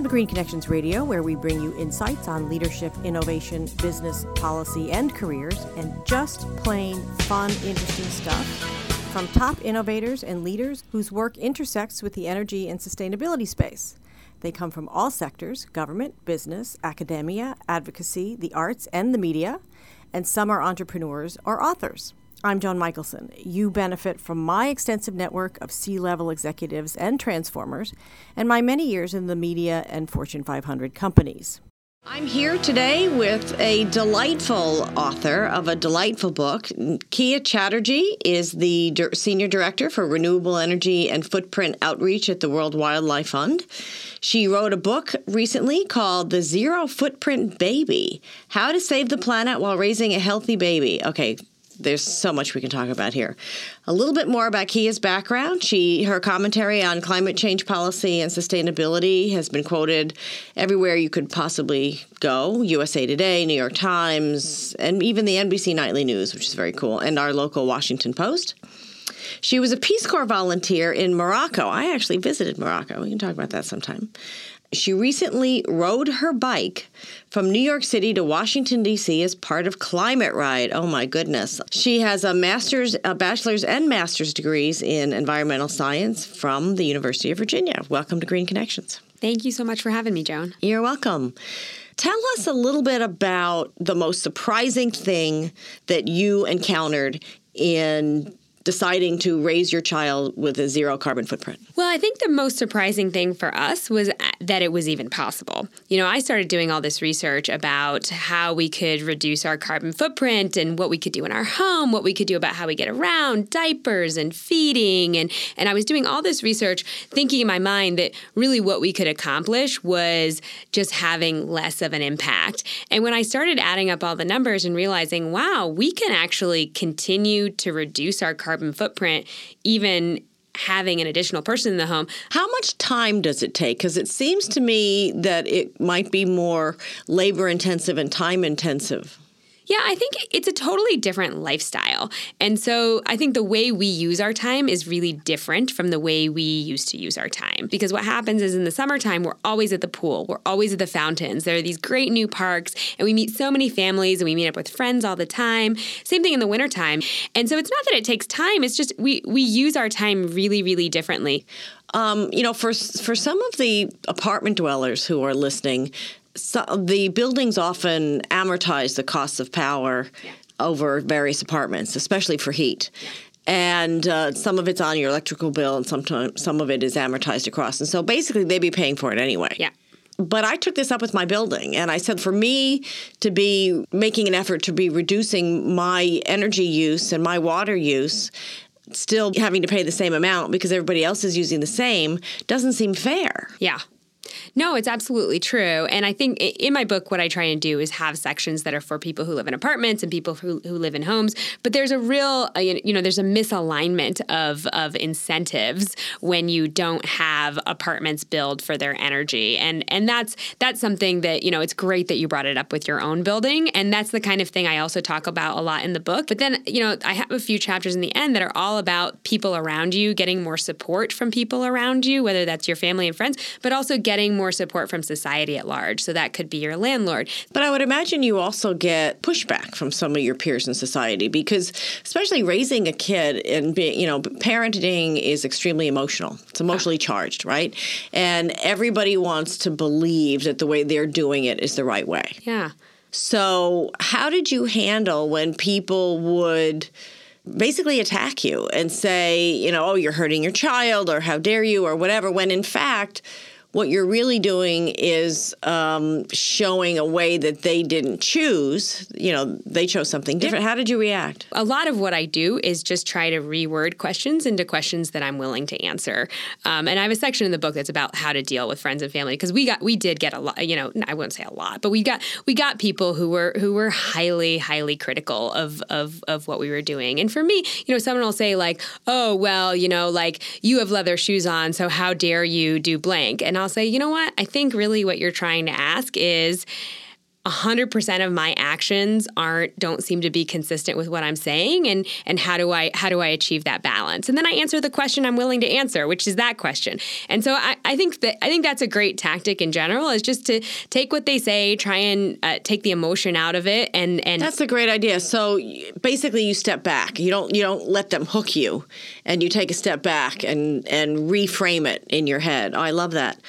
Welcome to Green Connections Radio, where we bring you insights on leadership, innovation, business, policy, and careers, and just plain fun, interesting stuff from top innovators and leaders whose work intersects with the energy and sustainability space. They come from all sectors government, business, academia, advocacy, the arts, and the media, and some are entrepreneurs or authors. I'm Joan Michelson. You benefit from my extensive network of C level executives and transformers, and my many years in the media and Fortune 500 companies. I'm here today with a delightful author of a delightful book. Keya Chatterjee is the Senior Director for Renewable Energy and Footprint Outreach at the World Wildlife Fund. She wrote a book recently called The Zero Footprint Baby How to Save the Planet While Raising a Healthy Baby. Okay, there's so much we can talk about here. A little bit more about Keya's background. She her commentary on climate change policy and sustainability has been quoted everywhere you could possibly go. USA Today, New York Times, and even the NBC Nightly News, which is very cool, and our local Washington Post. She was a Peace Corps volunteer in Morocco. I actually visited Morocco. We can talk about that sometime. She recently rode her bike from New York City to Washington, D.C. as part of Climate Ride. Oh my goodness. She has a master's, a bachelor's, and master's degrees in environmental science from the University of Virginia. Welcome to Green Connections. Thank you so much for having me, Joan. You're welcome. Tell us a little bit about the most surprising thing that you encountered in deciding to raise your child with a zero carbon footprint? Well, I think the most surprising thing for us was uh, that it was even possible. You know, I started doing all this research about how we could reduce our carbon footprint and what we could do in our home, what we could do about how we get around, diapers and feeding and and I was doing all this research thinking in my mind that really what we could accomplish was just having less of an impact. And when I started adding up all the numbers and realizing, wow, we can actually continue to reduce our carbon carbon footprint, even having an additional person in the home. How much time does it take? Because it seems to me that it might be more labor intensive and time intensive. Yeah, I think it's a totally different lifestyle. And so I think the way we use our time is really different from the way we used to use our time. Because what happens is in the summertime, we're always at the pool, we're always at the fountains. There are these great new parks, and we meet so many families and we meet up with friends all the time. Same thing in the wintertime. And so it's not that it takes time, it's just we, we use our time really, really differently. Um, you know, for for some of the apartment dwellers who are listening, so the buildings often amortize the costs of power yeah. over various apartments, especially for heat. Yeah. And uh, some of it's on your electrical bill, and sometimes some of it is amortized across. And so basically, they'd be paying for it anyway. Yeah but I took this up with my building and I said for me to be making an effort to be reducing my energy use and my water use still having to pay the same amount because everybody else is using the same doesn't seem fair. Yeah. No, it's absolutely true. And I think in my book, what I try and do is have sections that are for people who live in apartments and people who, who live in homes. But there's a real, uh, you know, there's a misalignment of, of incentives when you don't have apartments build for their energy. And, and that's, that's something that, you know, it's great that you brought it up with your own building. And that's the kind of thing I also talk about a lot in the book. But then, you know, I have a few chapters in the end that are all about people around you, getting more support from people around you, whether that's your family and friends, but also getting more support from society at large. So that could be your landlord. But I would imagine you also get pushback from some of your peers in society because, especially raising a kid and being, you know, parenting is extremely emotional. It's emotionally charged, right? And everybody wants to believe that the way they're doing it is the right way. Yeah. So, how did you handle when people would? basically attack you and say, you know, oh, you're hurting your child or how dare you or whatever, when in fact, what you're really doing is um, showing a way that they didn't choose. You know, they chose something different. How did you react? A lot of what I do is just try to reword questions into questions that I'm willing to answer. Um, and I have a section in the book that's about how to deal with friends and family because we got we did get a lot. You know, I wouldn't say a lot, but we got we got people who were who were highly highly critical of of of what we were doing. And for me, you know, someone will say like, "Oh, well, you know, like you have leather shoes on, so how dare you do blank?" And I'll say, you know what? I think really what you're trying to ask is 100% of my actions aren't don't seem to be consistent with what I'm saying and and how do I how do I achieve that balance? And then I answer the question I'm willing to answer, which is that question. And so I, I think that I think that's a great tactic in general is just to take what they say, try and uh, take the emotion out of it and and That's a great idea. So basically you step back. You don't you don't let them hook you and you take a step back and and reframe it in your head. Oh, I love that.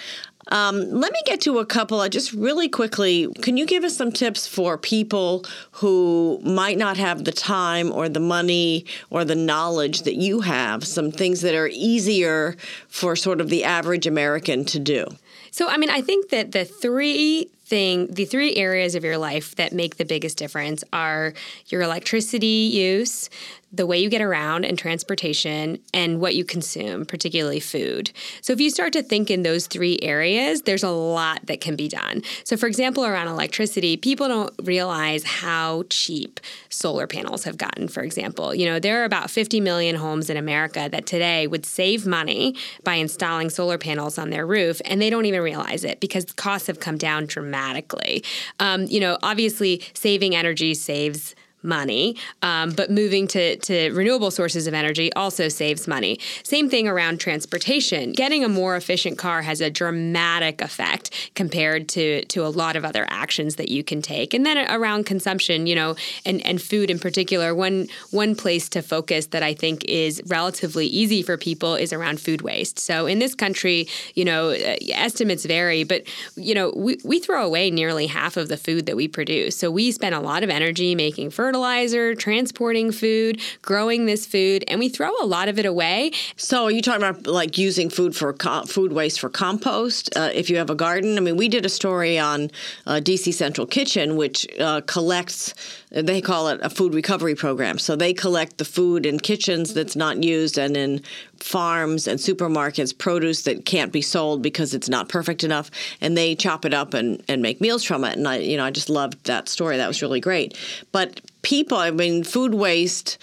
Um, let me get to a couple. just really quickly, can you give us some tips for people who might not have the time or the money or the knowledge that you have? Some things that are easier for sort of the average American to do. So, I mean, I think that the three thing, the three areas of your life that make the biggest difference are your electricity use, the way you get around and transportation, and what you consume, particularly food. So, if you start to think in those three areas, there's a lot that can be done. So, for example, around electricity, people don't realize how cheap solar panels have gotten, for example. You know, there are about 50 million homes in America that today would save money by installing solar panels on their roof, and they don't even realize it because costs have come down dramatically. Um, you know, obviously, saving energy saves money, um, but moving to, to renewable sources of energy also saves money. Same thing around transportation. Getting a more efficient car has a dramatic effect compared to, to a lot of other actions that you can take. And then around consumption, you know, and, and food in particular, one, one place to focus that I think is relatively easy for people is around food waste. So in this country, you know, uh, estimates vary, but, you know, we, we throw away nearly half of the food that we produce. So we spend a lot of energy making fertilizer fertilizer, transporting food, growing this food, and we throw a lot of it away. So, are you talking about like using food for co- food waste for compost? Uh, if you have a garden, I mean, we did a story on uh, DC Central Kitchen, which uh, collects. They call it a food recovery program. So they collect the food in kitchens that's not used and in farms and supermarkets produce that can't be sold because it's not perfect enough and they chop it up and, and make meals from it and I you know I just loved that story that was really great but people, I mean, food waste.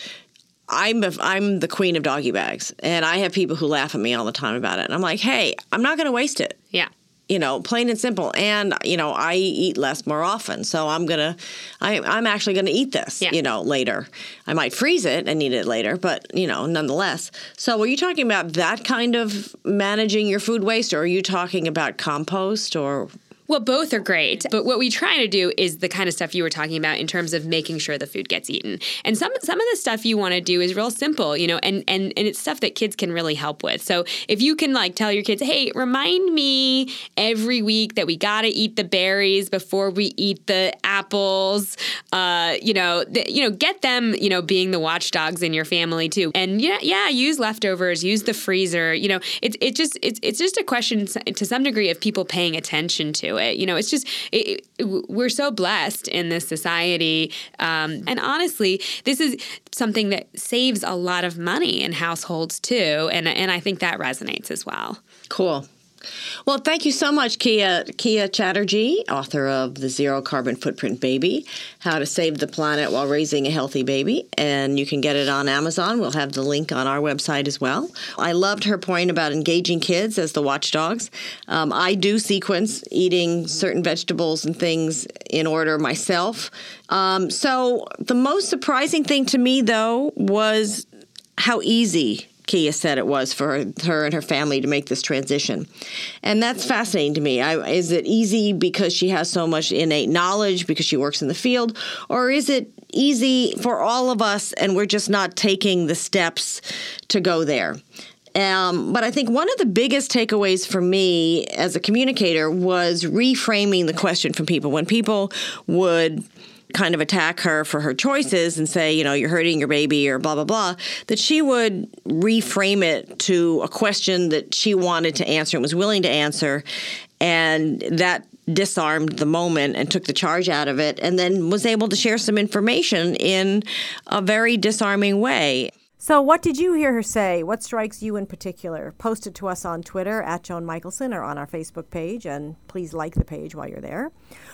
I'm I'm the queen of doggy bags, and I have people who laugh at me all the time about it. And I'm like, hey, I'm not going to waste it. Yeah. You know, plain and simple. And you know, I eat less more often, so I'm gonna, I, I'm actually gonna eat this. Yeah. You know, later. I might freeze it and eat it later, but you know, nonetheless. So, are you talking about that kind of managing your food waste, or are you talking about compost, or well, both are great, but what we try to do is the kind of stuff you were talking about in terms of making sure the food gets eaten. And some some of the stuff you want to do is real simple, you know, and and and it's stuff that kids can really help with. So if you can like tell your kids, "Hey, remind me every week that we got to eat the berries before we eat the apples." Uh, you know, the, you know, get them, you know, being the watchdogs in your family too. And yeah, yeah, use leftovers, use the freezer. You know, it's it just it's it's just a question to some degree of people paying attention to it. You know, it's just it, it, we're so blessed in this society, um, and honestly, this is something that saves a lot of money in households too, and and I think that resonates as well. Cool. Well, thank you so much, Keya Keya Chatterjee, author of The Zero Carbon Footprint Baby: How to Save the Planet While Raising a Healthy Baby, and you can get it on Amazon. We'll have the link on our website as well. I loved her point about engaging kids as the watchdogs. Um, I do sequence eating certain vegetables and things in order myself. Um, so the most surprising thing to me, though, was how easy Keya said it was for her and her family to make this transition. And that's fascinating to me. I, is it easy because she has so much innate knowledge because she works in the field? Or is it easy for all of us and we're just not taking the steps to go there? Um, but I think one of the biggest takeaways for me as a communicator was reframing the question from people. When people would kind of attack her for her choices and say, you know, you're hurting your baby or blah, blah, blah, that she would reframe it to a question that she wanted to answer and was willing to answer. And that disarmed the moment and took the charge out of it and then was able to share some information in a very disarming way. So, what did you hear her say? What strikes you in particular? Post it to us on Twitter at Joan Michelson or on our Facebook page, and please like the page while you're there.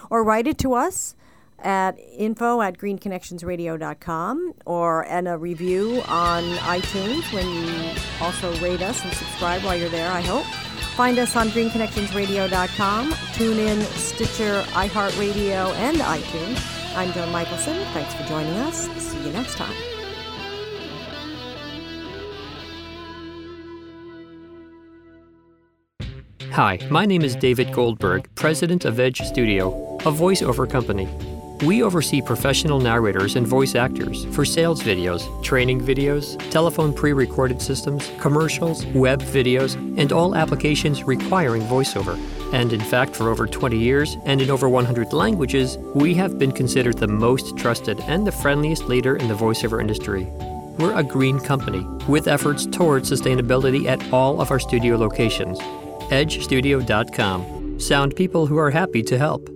Or write it to us at info at greenconnectionsradio.com or and a review on iTunes when you also rate us and subscribe while you're there, I hope. Find us on greenconnectionsradio.com. Tune in Stitcher, iHeartRadio, and iTunes. I'm Joan Michelson. Thanks for joining us. See you next time. Hi, my name is David Goldberg, president of Edge Studio, a voiceover company. We oversee professional narrators and voice actors for sales videos, training videos, telephone pre recorded systems, commercials, web videos, and all applications requiring voiceover. And in fact, for over 20 years and in over 100 languages, we have been considered the most trusted and the friendliest leader in the voiceover industry. We're a green company with efforts toward sustainability at all of our studio locations. EdgeStudio.com. Sound people who are happy to help.